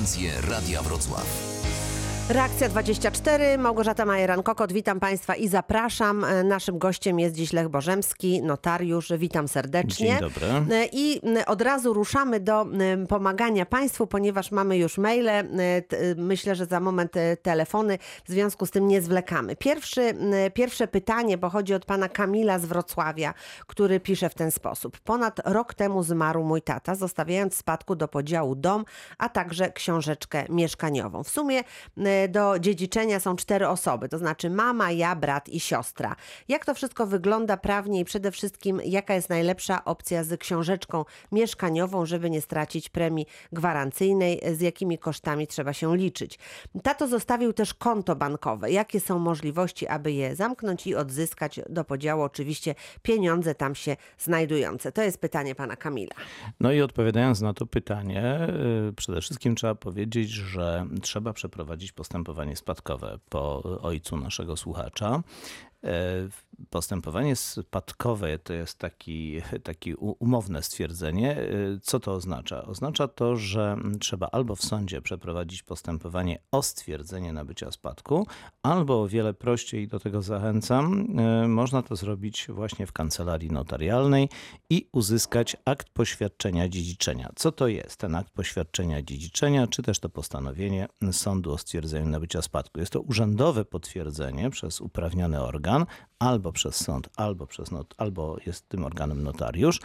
Konferencje Radia Wrocław. Reakcja 24, Małgorzata Majeran-Kokot, witam Państwa i zapraszam. E, Naszym gościem jest dziś Lech Bożemski, notariusz. Witam serdecznie. Dzień dobry. E, I m, od razu ruszamy do pomagania Państwu, ponieważ mamy już maile. e, e, Myślę, że za moment e, telefony. W związku z tym nie zwlekamy. Pierwszy, pierwsze pytanie pochodzi od pana Kamila z Wrocławia, który pisze w ten sposób. Ponad rok temu zmarł mój tata, zostawiając w spadku do podziału dom, a także książeczkę mieszkaniową. W sumie e, do dziedziczenia są cztery osoby, to znaczy mama, ja, brat i siostra. Jak to wszystko wygląda prawnie i przede wszystkim jaka jest najlepsza opcja z książeczką mieszkaniową, żeby nie stracić premii gwarancyjnej, z jakimi kosztami trzeba się liczyć. Tato zostawił też konto bankowe. Jakie są możliwości, aby je zamknąć i odzyskać do podziału oczywiście pieniądze tam się znajdujące? To jest pytanie pana Kamila. No i odpowiadając na to pytanie, y, przede wszystkim trzeba powiedzieć, że trzeba przeprowadzić postępowanie spadkowe po ojcu naszego słuchacza. E, Postępowanie spadkowe to jest taki, taki umowne stwierdzenie. E, Co to oznacza? Oznacza to, że trzeba albo w sądzie przeprowadzić postępowanie o stwierdzenie nabycia spadku, albo o wiele prościej, do tego zachęcam, e, można to zrobić właśnie w kancelarii notarialnej i uzyskać akt poświadczenia dziedziczenia. Co to jest ten akt poświadczenia dziedziczenia, czy też to postanowienie sądu o stwierdzeniu nabycia spadku? Jest to urzędowe potwierdzenie przez uprawniony organ, albo przez sąd, albo przez not, albo jest tym organem notariusz.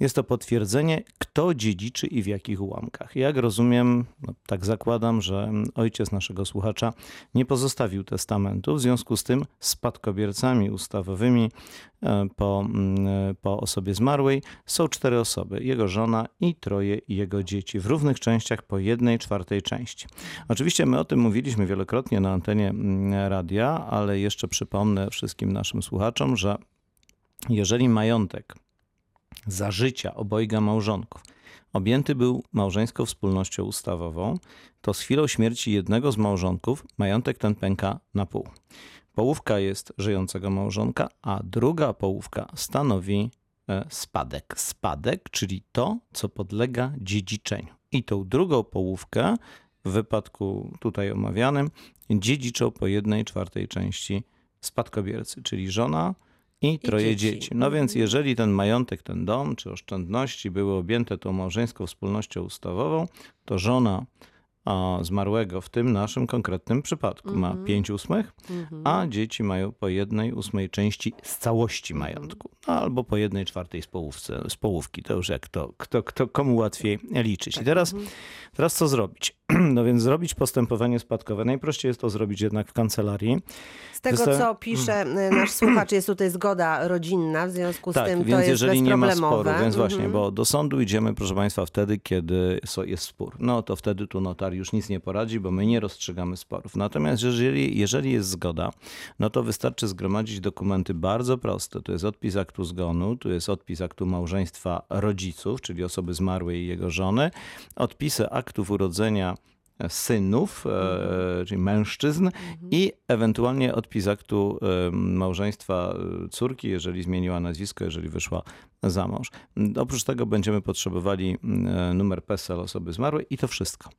Jest to potwierdzenie, kto dziedziczy i w jakich ułamkach. Jak rozumiem, no, tak zakładam, że ojciec naszego słuchacza nie pozostawił testamentu, w związku z tym spadkobiercami ustawowymi po, mm, e, po osobie zmarłej są cztery osoby: jego żona i troje jego dzieci w równych częściach po jednej czwartej części. Oczywiście my o tym mówiliśmy wielokrotnie na antenie mm, radia, ale jeszcze przypomnę wszystkim naszym słuchaczom, że jeżeli majątek za życia obojga małżonków objęty był małżeńską wspólnością ustawową, to z chwilą śmierci jednego z małżonków majątek ten pęka na pół. Połówka jest żyjącego małżonka, a druga połówka stanowi e, spadek. Spadek, czyli to, co podlega dziedziczeniu. I tą drugą połówkę w wypadku tutaj omawianym dziedziczą po jednej czwartej części spadkobiercy, czyli żona i troje dzieci. dzieci. No więc jeżeli ten majątek, ten dom czy oszczędności były objęte tą małżeńską wspólnością ustawową, to żona zmarłego w tym naszym konkretnym przypadku ma pięć ósmych, a dzieci mają po jednej ósmej części z całości majątku. No, albo po jednej czwartej z, połówce, z połówki. To już jak to, kto, kto, komu łatwiej liczyć. I teraz, teraz co zrobić? No więc zrobić postępowanie spadkowe. Najprościej jest to zrobić jednak w kancelarii. Z tego, Wysta- co pisze y, nasz słuchacz, jest tutaj zgoda rodzinna, w związku z Tak, tym to więc jest jeżeli nie ma sporu, więc właśnie, Mhm. bo do sądu idziemy, proszę Państwa, wtedy, kiedy jest spór. No to wtedy tu notariusz nic nie poradzi, bo my nie rozstrzygamy sporów. Natomiast jeżeli, jeżeli jest zgoda, no to wystarczy zgromadzić dokumenty bardzo proste. To jest odpis aktu zgonu, tu jest odpis aktu małżeństwa rodziców, czyli osoby zmarłej i jego żony, odpisy aktów urodzenia synów, e, czyli mężczyzn i ewentualnie odpis aktu e, małżeństwa e, córki, jeżeli zmieniła nazwisko, jeżeli wyszła za mąż. Oprócz tego będziemy potrzebowali mm, e, numer PESEL osoby zmarłej i to wszystko.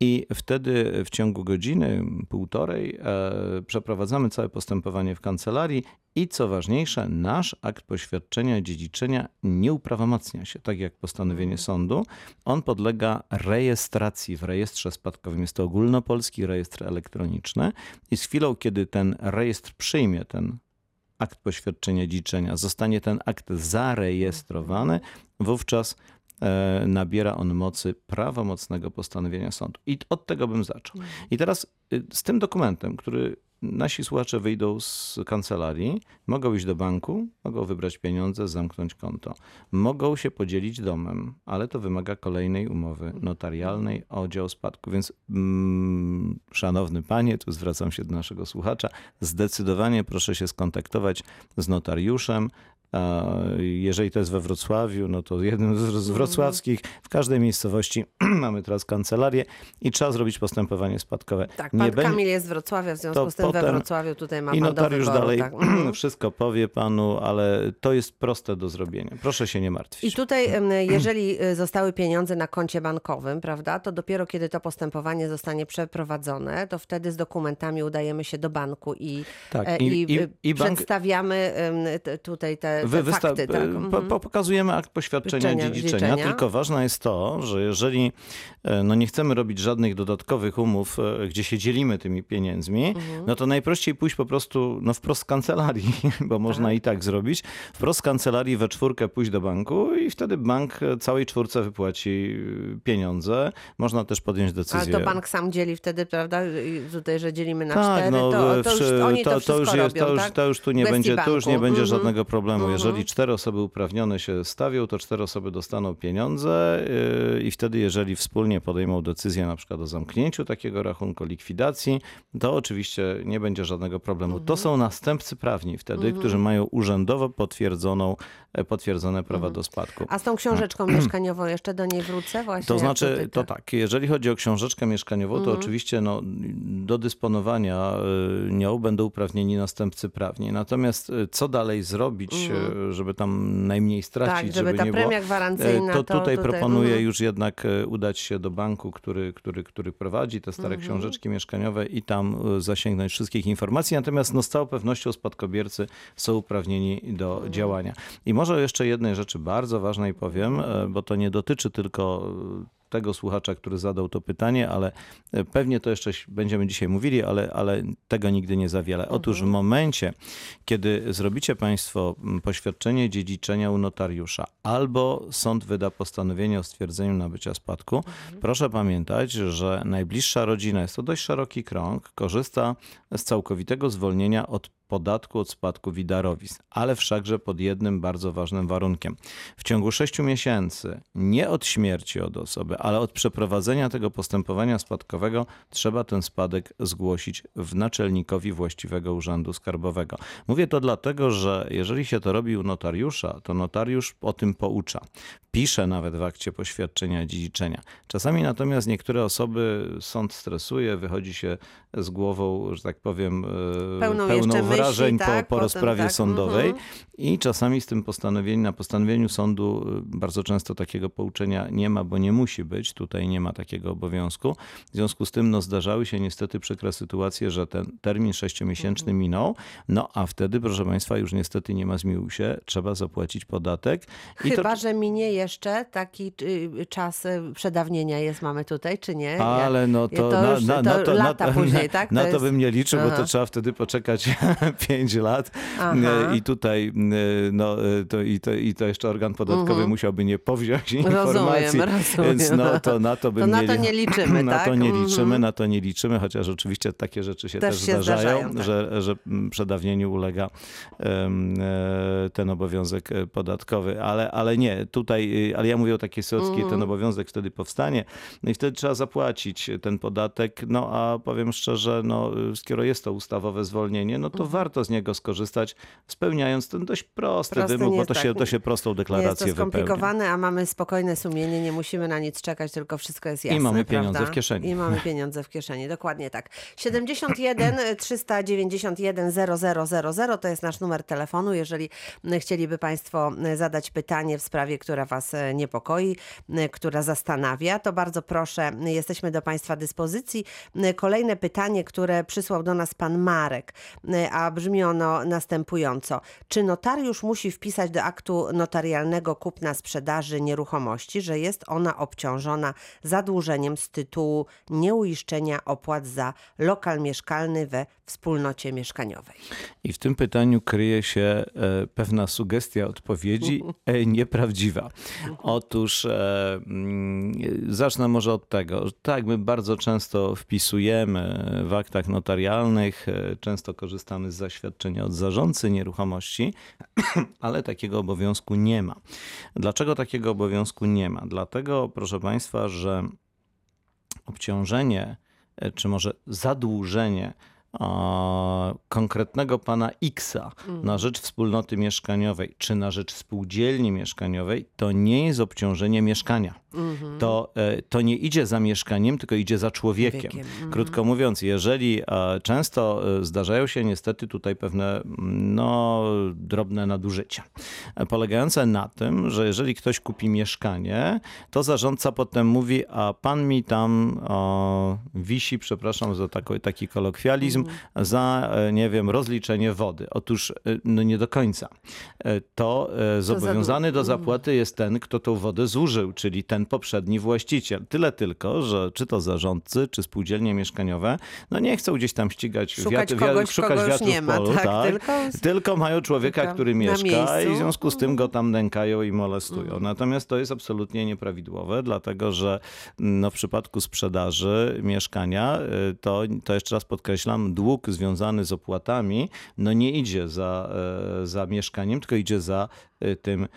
I wtedy w ciągu godziny, półtorej e, przeprowadzamy całe postępowanie w kancelarii i co ważniejsze, nasz akt poświadczenia dziedziczenia nie uprawomacnia się, tak jak postanowienie sądu. On podlega rejestracji w rejestrze spadkowym. Jest to ogólnopolski rejestr elektroniczny i z chwilą, kiedy ten rejestr przyjmie ten akt poświadczenia dziedziczenia, zostanie ten akt zarejestrowany, wówczas e, nabiera on mocy prawomocnego postanowienia sądu. I od tego bym zaczął. I teraz y, z tym dokumentem, który nasi słuchacze wyjdą z kancelarii, mogą iść do banku, mogą wybrać pieniądze, zamknąć konto. Mogą się podzielić domem, ale to wymaga kolejnej umowy notarialnej o dzieło spadku. Więc mm, szanowny panie, tu zwracam się do naszego słuchacza, zdecydowanie proszę się skontaktować z notariuszem, Jeżeli to jest we Wrocławiu, no to jednym z wrocławskich, w każdej miejscowości mamy teraz kancelarię i trzeba zrobić postępowanie spadkowe. Tak, pan Nie Kamil jest z Wrocławia, w związku z tym we Wrocławiu tutaj ma I notariusz wyboru. dalej tak. Mhm. wszystko powie panu, ale to jest proste do zrobienia. Proszę się nie martwić. I tutaj, jeżeli y, zostały pieniądze na koncie bankowym, prawda, to dopiero kiedy to postępowanie zostanie przeprowadzone, to wtedy z dokumentami udajemy się do banku i, Tak, e, i- i, i- i bank- przedstawiamy tutaj te, te Wy fakty. Tak? po- Mhm. po, pokazujemy akt poświadczenia dziedziczenia, dziedziczenia. tylko ważne jest to, że jeżeli e, no nie chcemy robić żadnych dodatkowych umów, e, gdzie się dzielimy tymi pieniędzmi, Mhm. no to najprościej pójść po prostu no wprost z kancelarii, bo można i tak zrobić, wprost z kancelarii we czwórkę pójść do banku i wtedy bank e, całej czwórce wypłaci pieniądze. Można też podjąć Ale decyzję. to bank sam dzieli wtedy, prawda, tutaj, że dzielimy na Tak, cztery, no, to, to już oni to, to, wszystko już robią, to, już, tak? to już tu nie będzie, to już nie będzie Mhm. żadnego problemu. Mhm. Jeżeli cztery osoby uprawnione się stawią, to cztery osoby dostaną pieniądze yy, i wtedy, jeżeli wspólnie podejmą decyzję na przykład o zamknięciu takiego rachunku, likwidacji, to oczywiście nie będzie żadnego problemu. Mhm. To są następcy prawni wtedy, którzy mają urzędowo potwierdzoną, e, potwierdzone prawa Mhm. do spadku. A z tą książeczką mieszkaniową jeszcze do niej wrócę właśnie? To znaczy, to tak, jeżeli chodzi o książeczkę mieszkaniową, to oczywiście no, do dysponowania y, nią będą uprawnieni następcy prawni. Natomiast y, co dalej zrobić, żeby tam najmniej stracić, Tak, żeby ta nie premia było, gwarancyjna, to to tutaj tutaj- proponuję mhm. już jednak y, udać się do banku, który, który, który prowadzi te stare Mhm. książeczki mieszkaniowe i tam y, zasięgnąć wszystkich informacji. Natomiast no, z całą pewnością spadkobiercy są uprawnieni do Mhm. działania. I może jeszcze jednej rzeczy bardzo ważnej powiem, e, bo to nie dotyczy tylko e, tego słuchacza, który zadał to pytanie, ale e, pewnie to jeszcze będziemy dzisiaj mówili, ale, ale tego nigdy nie za wiele. Otóż w momencie, kiedy zrobicie Państwo poświadczenie dziedziczenia u notariusza albo sąd wyda postanowienie o stwierdzeniu nabycia spadku, proszę pamiętać, że najbliższa rodzina, jest to dość szeroki krąg, korzysta z całkowitego zwolnienia od podatku od spadków i darowizn, ale wszakże pod jednym bardzo ważnym warunkiem. W ciągu 6 miesięcy, nie od śmierci od osoby, ale od przeprowadzenia tego postępowania spadkowego, trzeba ten spadek zgłosić w naczelnikowi właściwego urzędu skarbowego. Mówię to dlatego, że jeżeli się to robi u notariusza, to notariusz o tym poucza. Pisze nawet w akcie poświadczenia dziedziczenia. Czasami natomiast niektóre osoby sąd stresuje, wychodzi się z głową, że tak powiem, e, Pełną pełną jeszcze myśli, wrażeń tak? po, po Potem rozprawie tak, sądowej mhm. i czasami z tym postanowieniem, na postanowieniu sądu y, bardzo często takiego pouczenia nie ma, bo nie musi być, tutaj nie ma takiego obowiązku. W związku z tym no, zdarzały się niestety przykre sytuacje, że ten termin sześciomiesięczny Mhm. minął, no a wtedy, proszę Państwa, już niestety nie ma zmiłuj się, trzeba zapłacić podatek. I to- Chyba, że minie jeszcze taki y, czas y, przedawnienia jest, mamy tutaj, czy nie? Ale no to, to na, już- na, to na to, lata na, później, na, tak? Na To to, jest- bym nie liczył, bo Aha. to trzeba wtedy poczekać 5 lat. Aha. I tutaj y, no, y, to, i, to, i to jeszcze organ podatkowy musiałby nie powziąć Mhm. Rozumiem, informacji. rozumiem. Więc no, to na to bym To na nie, to nie liczymy, Na to tak? nie Mhm. liczymy, na to nie liczymy, chociaż oczywiście takie rzeczy się Też też, się zdarzają, zdarzają, tak. że, że mm, przedawnieniu ulega e, ten obowiązek e, podatkowy. Ale, ale nie, tutaj, y, ale ja mówię o takiej Mhm. kiedy ten obowiązek wtedy powstanie, no i wtedy trzeba zapłacić ten podatek, no a powiem szczerze, no skoro jest to ustawowe zwolnienie, no to warto z niego skorzystać, spełniając ten dość prosty, Prosty wymóg, bo to tak. się, to się prostą Nie jest to deklarację wypełnia. skomplikowane, a mamy spokojne sumienie, nie musimy na nic czekać, tylko wszystko jest jasne. mamy pieniądze prawda? w kieszeni. I mamy pieniądze w kieszeni, dokładnie tak. 71 391 0000 to jest nasz numer telefonu. Jeżeli chcieliby Państwo zadać pytanie w sprawie, która Was e, niepokoi, która zastanawia, to bardzo proszę, jesteśmy do Państwa dyspozycji. Kolejne pytanie, które przysłał do nas Pan Marek, a brzmi ono następująco. Czy notariusz musi wpisać do aktu notarialnego kupna sprzedaży nieruchomości, że jest ona obciążona zadłużeniem z tytułu nieuiszczenia opłat za lokal mieszkalny we wspólnocie mieszkaniowej? I w tym pytaniu kryje się e, pewna sugestia odpowiedzi e, nieprawdziwa. Otóż e, mm, zacznę może od tego. Tak, my bardzo często wpisujemy w aktach notarialnych, e, często korzystamy z zaświadczenia od zarządcy nieruchomości, ale takiego obowiązku nie ma. Dlaczego takiego obowiązku nie ma? Dlatego, proszę Państwa, że obciążenie, e, czy może zadłużenie a, konkretnego pana Xa na rzecz wspólnoty mieszkaniowej czy na rzecz spółdzielni mieszkaniowej, to nie jest obciążenie mieszkania. To, e, to nie idzie za mieszkaniem, tylko idzie za człowiekiem. Człowiekiem, mhm. Krótko mówiąc, jeżeli e, często e, zdarzają się niestety tutaj pewne mm, no, drobne nadużycia, e, polegające na tym, że jeżeli ktoś kupi mieszkanie, to zarządca potem mówi, a pan mi tam o, wisi, przepraszam za tako, taki kolokwializm, za, e, nie wiem, rozliczenie wody. Otóż e, no nie do końca. E, To zobowiązany do zapłaty jest ten, kto tą wodę zużył, czyli ten poprzedni właściciel. Tyle tylko, że czy to zarządcy, czy spółdzielnie mieszkaniowe, no nie chcą gdzieś tam ścigać Szukać wiat- kogoś, szukać kogo już wiatru nie ma, polu, tak, tylko- tylko mają człowieka, tylko który mieszka i w związku z tym go tam nękają i molestują. Mhm. Natomiast to jest absolutnie nieprawidłowe, dlatego że no, w przypadku sprzedaży mieszkania, to, to jeszcze raz podkreślam, dług związany z opłatami no nie idzie za, e, za mieszkaniem, tylko idzie za tym,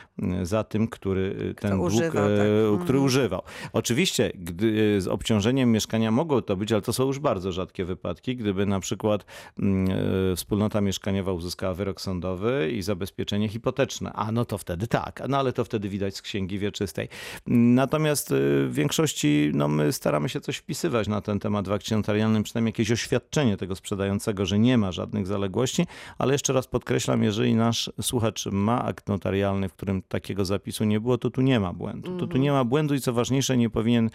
y, za tym, który y, ten dług, używał, tak. który używał. Oczywiście gdy, z obciążeniem mieszkania mogą to być, ale to są już bardzo rzadkie wypadki, gdyby na przykład mm, wspólnota mieszkaniowa uzyskała wyrok sądowy i zabezpieczenie hipoteczne. A no to wtedy tak, no ale to wtedy widać z księgi wieczystej. Natomiast w większości no, my staramy się coś wpisywać na ten temat w akcie notarialnym, przynajmniej jakieś oświadczenie tego sprzedającego, że nie ma żadnych zaległości, ale jeszcze raz podkreślam, jeżeli nasz słuchacz ma akt notarialny, w którym takiego zapisu nie było, to tu nie ma błędu. To tu nie ma błędu i co ważniejsze, nie powinien,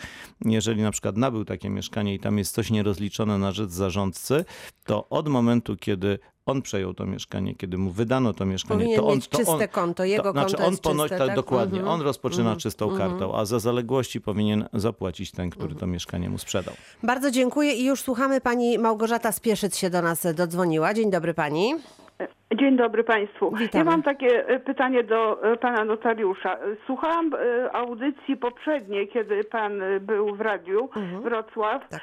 jeżeli na przykład nabył takie mieszkanie i tam jest coś nierozliczone na rzecz zarządcy, to od momentu, kiedy on przejął to mieszkanie, kiedy mu wydano to mieszkanie, Powinien to on, mieć to czyste on, konto, jego to, znaczy konto on jest ponosi, tak, tak? dokładnie, Mhm. on rozpoczyna czystą kartą, a za zaległości powinien zapłacić ten, który to mieszkanie mu sprzedał. Bardzo dziękuję i już słuchamy. Pani Małgorzata Spieszyc się do nas dodzwoniła. Dzień dobry pani. Dzień dobry Państwu. Witamy. Ja mam takie e, pytanie do e, Pana notariusza. Słuchałam e, audycji poprzedniej, kiedy Pan był w radiu Wrocław Tak.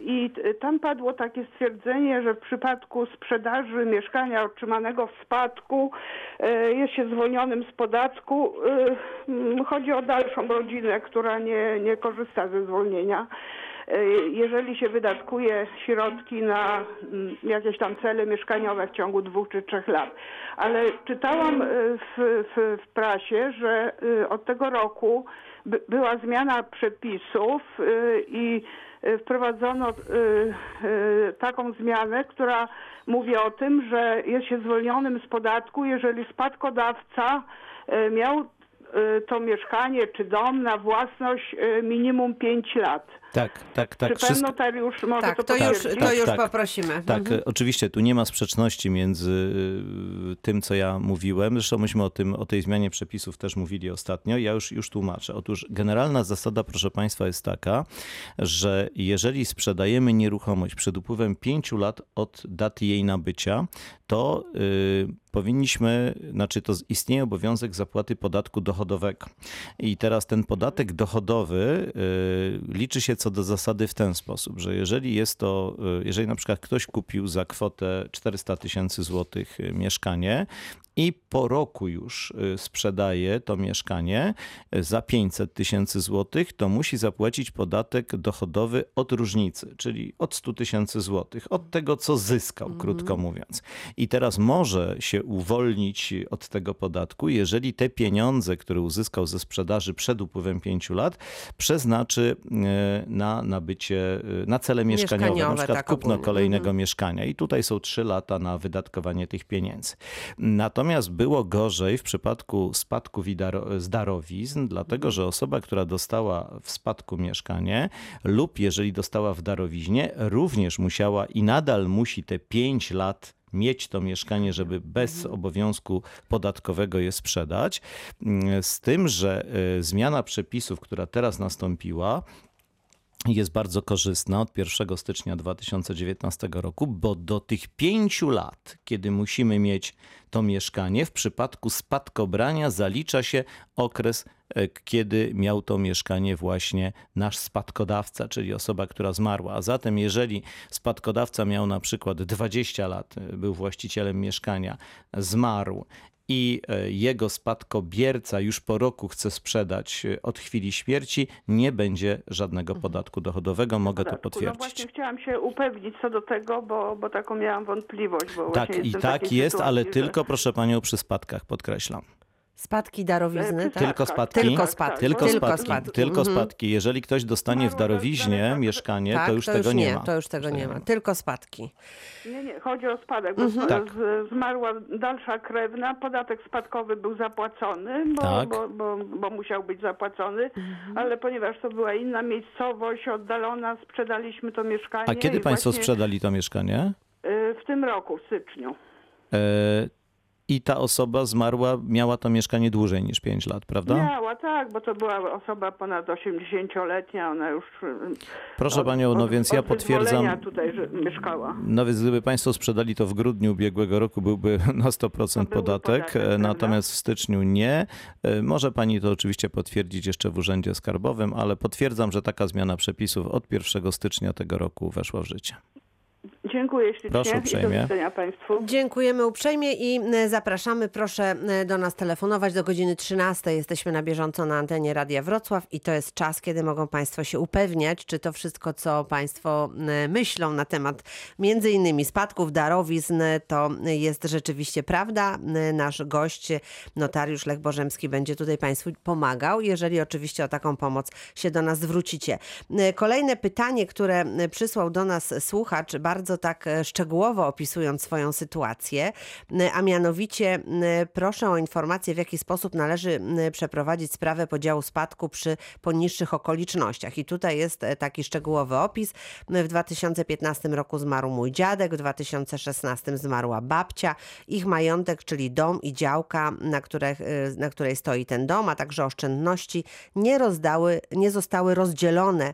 I tam padło takie stwierdzenie, że w przypadku sprzedaży mieszkania otrzymanego w spadku jest się zwolnionym z podatku. Chodzi o dalszą rodzinę, która nie, nie korzysta ze zwolnienia. E, jeżeli się wydatkuje środki na mm, jakieś tam cele mieszkaniowe w ciągu dwóch czy trzech lat. Ale czytałam e, w, w, w prasie, że e, od tego roku by, była zmiana przepisów i wprowadzono taką zmianę, która mówi o tym, że jest się zwolnionym z podatku, jeżeli spadkodawca miał to mieszkanie czy dom na własność minimum 5 lat. Tak, tak, tak. Czy pan wszystko- notariusz może Tak, to to już, to Tak, już tak. poprosimy. Tak, Mhm. oczywiście tu nie ma sprzeczności między y, tym, co ja mówiłem. Zresztą myśmy o, tym, o tej zmianie przepisów też mówili ostatnio. Ja już, już tłumaczę. Otóż generalna zasada, proszę Państwa, jest taka, że jeżeli sprzedajemy nieruchomość przed upływem pięciu lat od daty jej nabycia, to y, powinniśmy, znaczy to istnieje obowiązek zapłaty podatku dochodowego. I teraz ten podatek dochodowy y, liczy się co do zasady w ten sposób, że jeżeli jest to, y, jeżeli na przykład ktoś kupił za kwotę 400 tysięcy złotych y, mieszkanie i po roku już y, sprzedaje to mieszkanie y, za 500 tysięcy złotych, to musi zapłacić podatek dochodowy od różnicy, czyli od 100 tysięcy złotych, od tego, co zyskał, krótko mówiąc. I teraz może się uwolnić od tego podatku, jeżeli te pieniądze, które uzyskał ze sprzedaży przed upływem 5 lat, przeznaczy y, na nabycie, na cele mieszkaniowe, Mieszkaniowe, na przykład tak, kupno ogólnie. kolejnego mieszkania. I tutaj są 3 lata na wydatkowanie tych pieniędzy. Natomiast było gorzej w przypadku spadków i daro- z darowizn, dlatego że osoba, która dostała w spadku mieszkanie lub jeżeli dostała w darowiźnie, również musiała i nadal musi te 5 lat mieć to mieszkanie, żeby bez obowiązku podatkowego je sprzedać. Mm, Z tym, że y, zmiana przepisów, która teraz nastąpiła, jest bardzo korzystna od 1 stycznia 2019 roku, bo do tych pięciu lat, kiedy musimy mieć to mieszkanie, w przypadku spadkobrania zalicza się okres, e, kiedy miał to mieszkanie właśnie nasz spadkodawca, czyli osoba, która zmarła. A zatem, jeżeli spadkodawca miał na przykład 20 lat, e, był właścicielem mieszkania, zmarł i e, jego spadkobierca już po roku chce sprzedać e, od chwili śmierci, nie będzie żadnego podatku dochodowego. Mogę to. No potwierdzić. właśnie chciałam się upewnić co do tego, bo, bo taką miałam wątpliwość. Bo Tak, i tak jest, ale sytuacji, że- tylko proszę panią przy spadkach, podkreślam. Spadki, darowizny, E, tak? Tylko tak, spadki. Tylko tak, spadki. tak, Tylko spadki. spadki. Tylko Mhm. spadki. Jeżeli ktoś dostanie w Zmarła darowiźnie daleka- mieszkanie, tak, to już tego już nie ma. To już tego nie ma. Tylko spadki. Nie, nie, chodzi o spadek, bo Mhm. Tak. zmarła dalsza krewna, podatek spadkowy był zapłacony, bo, Tak. bo, bo, bo musiał być zapłacony, Mhm. ale ponieważ to była inna miejscowość, oddalona, sprzedaliśmy to mieszkanie. A kiedy państwo sprzedali to mieszkanie? y, W tym roku, w styczniu. E, I ta osoba zmarła, miała to mieszkanie dłużej niż 5 lat, prawda? Miała, tak, bo to była osoba ponad 80-letnia, ona już... y, Proszę od- panią, no od- więc ja od wyzwolenia potwierdzam. tutaj mieszkała. No więc gdyby państwo sprzedali to w grudniu ubiegłego roku, byłby na 100% To byłby podatek, podatek, e, natomiast w styczniu nie. E, Może pani to oczywiście potwierdzić jeszcze w Urzędzie Skarbowym, ale potwierdzam, że taka zmiana przepisów od 1 stycznia tego roku weszła w życie. Dziękuję ślicznie Proszę i do uprzejmie. widzenia państwu. Dziękujemy uprzejmie i e, zapraszamy. Proszę e, do nas telefonować do godziny 13. Jesteśmy na bieżąco na antenie Radia Wrocław i to jest czas, kiedy mogą Państwo się upewniać, czy to wszystko, co Państwo e, myślą na temat między innymi spadków, darowizn, to jest rzeczywiście prawda. Nasz gość, notariusz Lech Bożemski, będzie tutaj Państwu pomagał, jeżeli oczywiście o taką pomoc się do nas zwrócicie. Kolejne pytanie, które przysłał do nas słuchacz, bardzo tak e, szczegółowo opisując swoją sytuację, e, a mianowicie e, proszę o informację, w jaki sposób należy przeprowadzić sprawę podziału spadku przy poniższych okolicznościach. I tutaj jest taki szczegółowy opis. W 2015 roku zmarł mój dziadek, w 2016 zmarła babcia. Ich majątek, czyli dom i działka, na, których, na której stoi ten dom, a także oszczędności nie rozdały, nie zostały rozdzielone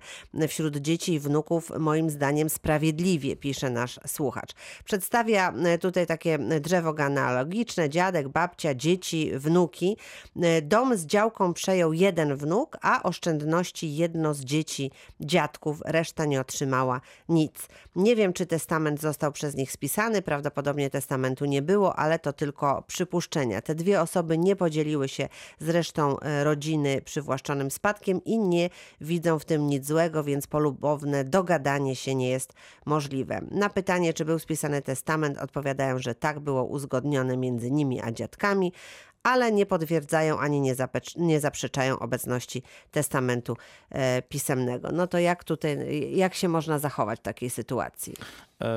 wśród dzieci i wnuków moim zdaniem sprawiedliwie, pisze nasz słuchacz. Przedstawia e, tutaj takie drzewo genealogiczne, dziadek, babcia, dzieci, wnuki. E, Dom z działką przejął jeden wnuk, a oszczędności jedno z dzieci, dziadków, reszta nie otrzymała nic. Nie wiem, czy testament został przez nich spisany, prawdopodobnie testamentu nie było, ale to tylko przypuszczenia. Te dwie osoby nie podzieliły się z resztą e, rodziny przywłaszczonym spadkiem i nie widzą w tym nic złego, więc polubowne dogadanie się nie jest możliwe. Na pytanie, czy był spisany testament, odpowiadają, że tak było uzgodnione między nimi a dziadkami, ale nie potwierdzają ani nie, zapecz- nie zaprzeczają obecności testamentu e, pisemnego. No to jak tutaj, jak się można zachować w takiej sytuacji? E,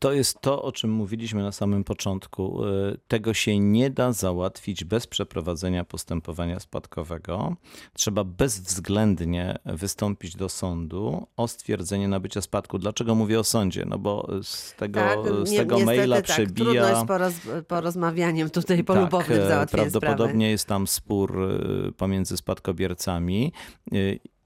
To jest to, o czym mówiliśmy na samym początku. E, Tego się nie da załatwić bez przeprowadzenia postępowania spadkowego. Trzeba bezwzględnie wystąpić do sądu o stwierdzenie nabycia spadku. Dlaczego mówię o sądzie? No bo z tego, z nie- tego niestety maila tak, przebija. Trudność z poroz, porozmawianiem tutaj polubownym tak, załatwienia prawdopodobnie sprawy. jest tam spór e, pomiędzy spadkobiercami.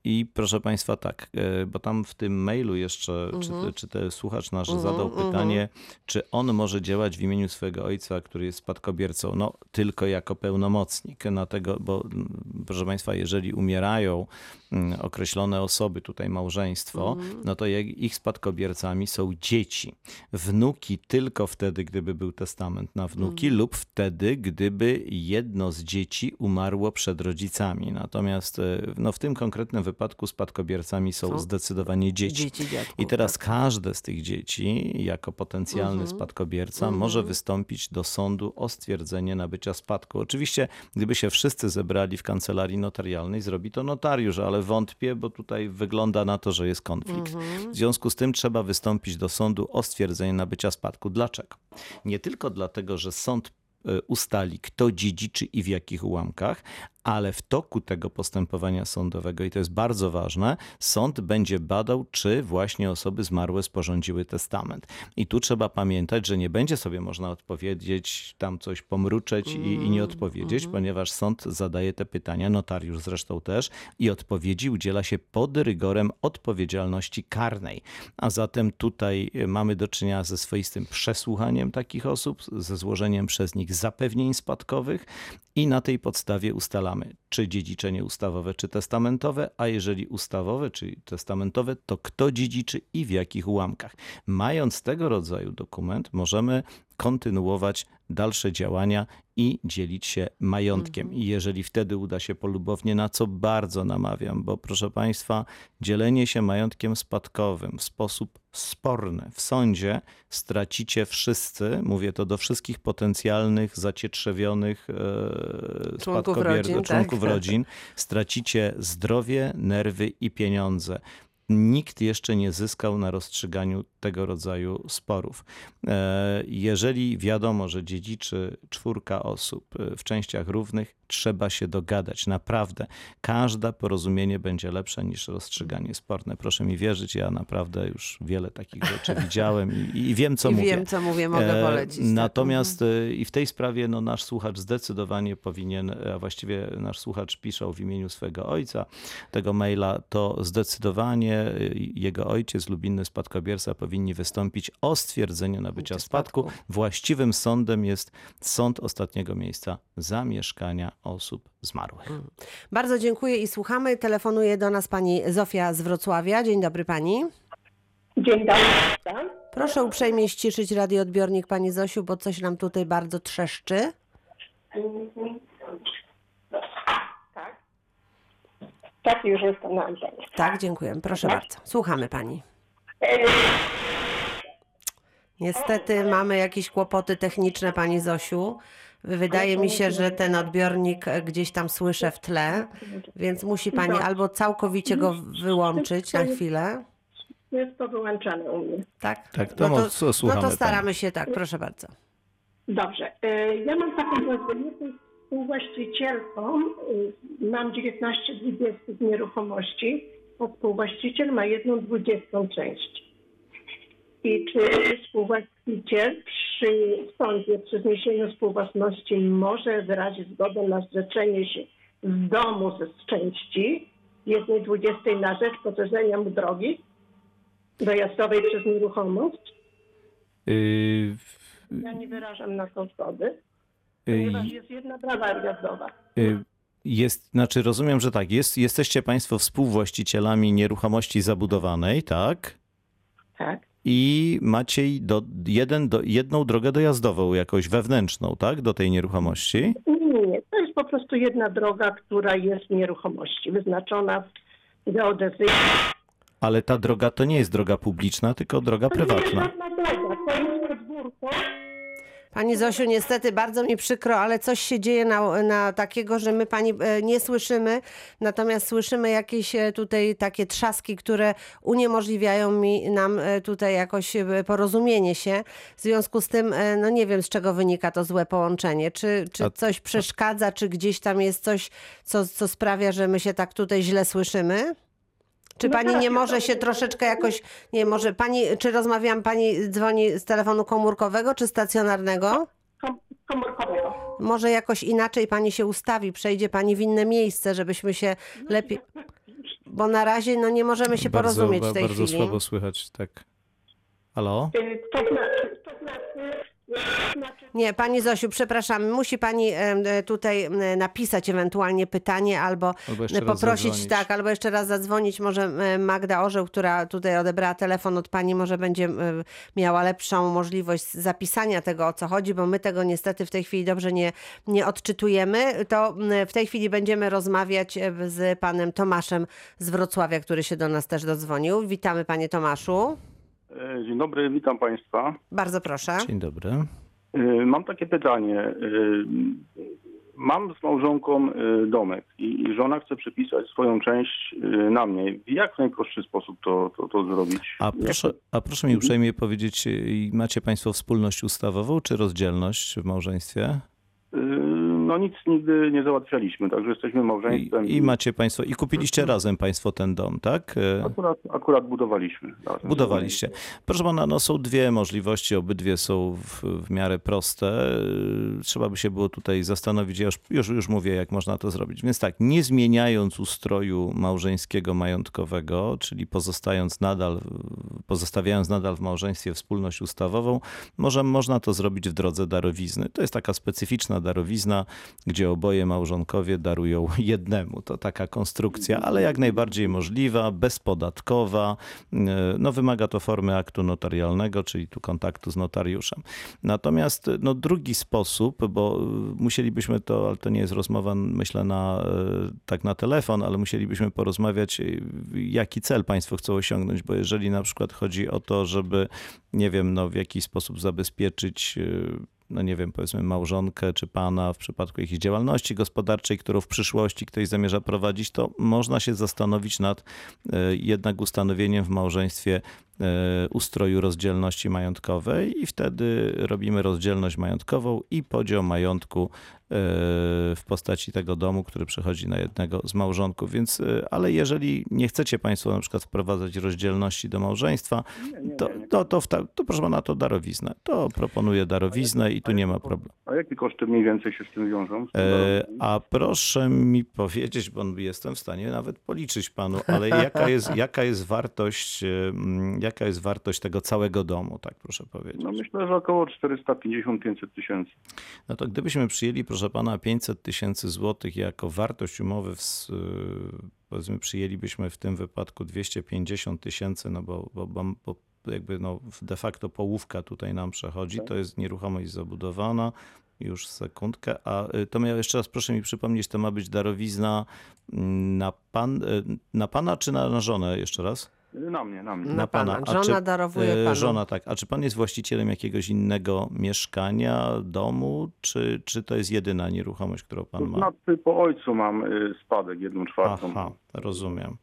I proszę Państwa, tak, e, bo tam w tym mailu jeszcze, czy, czy ten słuchacz nasz zadał pytanie, czy on może działać w imieniu swojego ojca, który jest spadkobiercą? No, tylko jako pełnomocnik. Dlatego, bo mm, proszę Państwa, jeżeli umierają mm, określone osoby, tutaj małżeństwo, no to ich spadkobiercami są dzieci. Wnuki tylko wtedy, gdyby był testament na wnuki lub wtedy, gdyby jedno z dzieci umarło przed rodzicami. Natomiast e, no, w tym konkretnym wypadku spadkobiercami są Są zdecydowanie dzieci. Dzieci, dziadków, I teraz tak. każde z tych dzieci, jako potencjalny spadkobierca, może wystąpić do sądu o stwierdzenie nabycia spadku. Oczywiście, gdyby się wszyscy zebrali w kancelarii notarialnej, zrobi to notariusz, ale wątpię, bo tutaj wygląda na to, że jest konflikt. W związku z tym trzeba wystąpić do sądu o stwierdzenie nabycia spadku. Dlaczego? Nie tylko dlatego, że sąd e, ustali, kto dziedziczy i w jakich ułamkach, ale w toku tego postępowania sądowego, i to jest bardzo ważne, sąd będzie badał, czy właśnie osoby zmarłe sporządziły testament. I tu trzeba pamiętać, że nie będzie sobie można odpowiedzieć, tam coś pomruczeć i, i nie odpowiedzieć, ponieważ sąd zadaje te pytania, notariusz zresztą też, i odpowiedzi udziela się pod rygorem odpowiedzialności karnej. A zatem tutaj mamy do czynienia ze swoistym przesłuchaniem takich osób, ze złożeniem przez nich zapewnień spadkowych i na tej podstawie ustalamy, czy dziedziczenie ustawowe, czy testamentowe, a jeżeli ustawowe, czy testamentowe, to kto dziedziczy i w jakich ułamkach. Mając tego rodzaju dokument, możemy kontynuować dalsze działania i dzielić się majątkiem. I jeżeli wtedy uda się polubownie, na co bardzo namawiam, bo proszę Państwa, dzielenie się majątkiem spadkowym w sposób sporny w sądzie stracicie wszyscy, mówię to do wszystkich potencjalnych zacietrzewionych e, Członków rodzin, członków tak. rodzin, stracicie zdrowie, nerwy i pieniądze. Nikt jeszcze nie zyskał na rozstrzyganiu tego rodzaju sporów. E, Jeżeli wiadomo, że dziedziczy czwórka osób e, w częściach równych, trzeba się dogadać. Naprawdę. Każde porozumienie będzie lepsze niż rozstrzyganie sporne. Proszę mi wierzyć, ja naprawdę już wiele takich rzeczy widziałem i, i wiem, co I mówię. wiem, co mówię, mogę E, polecić. tak. Natomiast e, i w tej sprawie no, nasz słuchacz zdecydowanie powinien, a właściwie nasz słuchacz pisał w imieniu swego ojca tego maila, to zdecydowanie e, jego ojciec lub inny spadkobierca powinni wystąpić o stwierdzenie nabycia Spadku. Właściwym sądem jest sąd ostatniego miejsca zamieszkania osób zmarłych. Bardzo dziękuję i słuchamy. Telefonuje do nas pani Zofia z Wrocławia. Dzień dobry pani. Dzień dobry. Proszę uprzejmie ściszyć radioodbiornik pani Zosiu, bo coś nam tutaj bardzo trzeszczy. Tak. Tak, już jestem na antenie. Tak, dziękuję. Proszę bardzo. Słuchamy pani. Niestety mamy jakieś kłopoty techniczne, pani Zosiu. Wydaje mi się, że ten odbiornik gdzieś tam słyszę w tle, więc musi pani albo całkowicie go wyłączyć na chwilę. Jest to wyłączone u mnie. Tak? Tak, to mo- co no to staramy się tak, proszę bardzo. Dobrze. E, Ja mam taką prośbę. Współwłaścicielką. e, Mam 19 dwudziestych nieruchomości, a współwłaściciel ma jedną dwudziestą część. I czy współwłaściciel przy sądzie przy zniesieniu współwłasności może wyrazić zgodę na zrzeczenie się z domu ze z części jednej dwudziestej na rzecz poszerzenia mu drogi dojazdowej przez nieruchomość? Y, Ja nie wyrażam na to zgody, y, ponieważ jest jedna prawa jazdowa. Y, Jest, znaczy rozumiem, że tak, jest, jesteście Państwo współwłaścicielami nieruchomości zabudowanej, tak? Tak. I macie do, jeden, do, jedną drogę dojazdową, jakąś wewnętrzną, tak? Do tej nieruchomości. Nie, nie, to jest po prostu jedna droga, która jest w nieruchomości, wyznaczona w geodezji. Ale ta droga to nie jest droga publiczna, tylko droga To nie jest prywatna. żadna droga, to jest podwórko. Pani Zosiu, niestety bardzo mi przykro, ale coś się dzieje na, na takiego, że my pani e, nie słyszymy, natomiast słyszymy jakieś e, tutaj takie trzaski, które uniemożliwiają mi nam e, tutaj jakoś porozumienie się. W związku z tym, no nie wiem z czego wynika to złe połączenie. Czy, czy coś przeszkadza, czy gdzieś tam jest coś, co, co sprawia, że my się tak tutaj źle słyszymy? Czy No pani tak, nie może się troszeczkę jakoś, nie może pani, czy rozmawiam, pani dzwoni z telefonu komórkowego czy stacjonarnego? Kom- komórkowego. Może jakoś inaczej pani się ustawi, przejdzie pani w inne miejsce, żebyśmy się lepiej. Bo na razie no, nie możemy się porozumieć w tej bardzo chwili. słabo słychać, tak. Halo? Y, to znaczy, to znaczy Nie, pani Zosiu, przepraszam, musi pani e, tutaj napisać ewentualnie pytanie albo, Albo poprosić, tak, albo jeszcze raz zadzwonić. Może Magda Orzeł, która tutaj odebrała telefon od pani, może będzie miała lepszą możliwość zapisania tego, o co chodzi, bo my tego niestety w tej chwili dobrze nie, nie odczytujemy. To w tej chwili będziemy rozmawiać z panem Tomaszem z Wrocławia, który się do nas też dodzwonił. Witamy panie Tomaszu. E, Dzień dobry, witam Państwa. Bardzo proszę. Dzień dobry. E, Mam takie pytanie. E, Mam z małżonką domek i żona chce przepisać swoją część na mnie. Jak w najprostszy sposób to, to, to zrobić? A proszę, a proszę mi uprzejmie powiedzieć, macie Państwo wspólność ustawową czy rozdzielność w małżeństwie? No nic nigdy nie załatwialiśmy, także jesteśmy I, małżeństwem. I macie Państwo, i kupiliście razem Państwo ten dom, tak? Y, Akurat, akurat budowaliśmy. razem. Budowaliście. Proszę pana, no są dwie możliwości, obydwie są w, w miarę proste. Yy, Trzeba by się było tutaj zastanowić, ja już, już, już mówię, jak można to zrobić. Więc tak, nie zmieniając ustroju małżeńskiego, majątkowego, czyli pozostając nadal, pozostawiając nadal w małżeństwie wspólność ustawową, może można to zrobić w drodze darowizny. To jest taka specyficzna darowizna, gdzie oboje małżonkowie darują jednemu. To taka konstrukcja, ale jak najbardziej możliwa, bezpodatkowa. E, No, wymaga to formy aktu notarialnego, czyli tu kontaktu z notariuszem. Natomiast no, drugi sposób, bo y, musielibyśmy to, ale to nie jest rozmowa, myślę, na, tak na telefon, ale musielibyśmy porozmawiać, jaki cel państwo chcą osiągnąć, bo jeżeli na przykład chodzi o to, żeby, nie wiem, no, w jakiś sposób zabezpieczyć no nie wiem, powiedzmy małżonkę czy pana w przypadku jakiejś działalności gospodarczej, którą w przyszłości ktoś zamierza prowadzić, to można się zastanowić nad e, jednak ustanowieniem w małżeństwie e, ustroju rozdzielności majątkowej i wtedy robimy rozdzielność majątkową i podział majątku w postaci tego domu, który przechodzi na jednego z małżonków. Więc, e, ale jeżeli nie chcecie Państwo na przykład wprowadzać rozdzielności do małżeństwa, to, to, to, ta, to proszę pana, to darowiznę. To proponuję darowiznę i tu nie ma problemu. A jakie koszty mniej więcej się z tym wiążą? Z tym E, a proszę mi powiedzieć, bo jestem w stanie nawet policzyć panu, ale jaka jest, jaka jest wartość, e, jaka jest wartość tego całego domu, tak proszę powiedzieć. No myślę, że około 450-500 tysięcy. No to gdybyśmy przyjęli, proszę pana, 500 tysięcy złotych jako wartość umowy, w, y, powiedzmy przyjęlibyśmy w tym wypadku 250 tysięcy, no bo, bo, bo, jakby no de facto połówka tutaj nam przechodzi, to jest nieruchomość zabudowana, już sekundkę, a y, to miał jeszcze raz proszę mi przypomnieć, to ma być darowizna mm, na, pan, y, na pana czy na, na żonę jeszcze raz? Na mnie, na mnie. Na pana. A Żona darowuje e, panu. Żona, tak. A czy pan jest właścicielem jakiegoś innego mieszkania, domu, czy, czy to jest jedyna nieruchomość, którą pan ma? znaczy po ojcu mam y, spadek, jedną czwartą. Aha, rozumiem.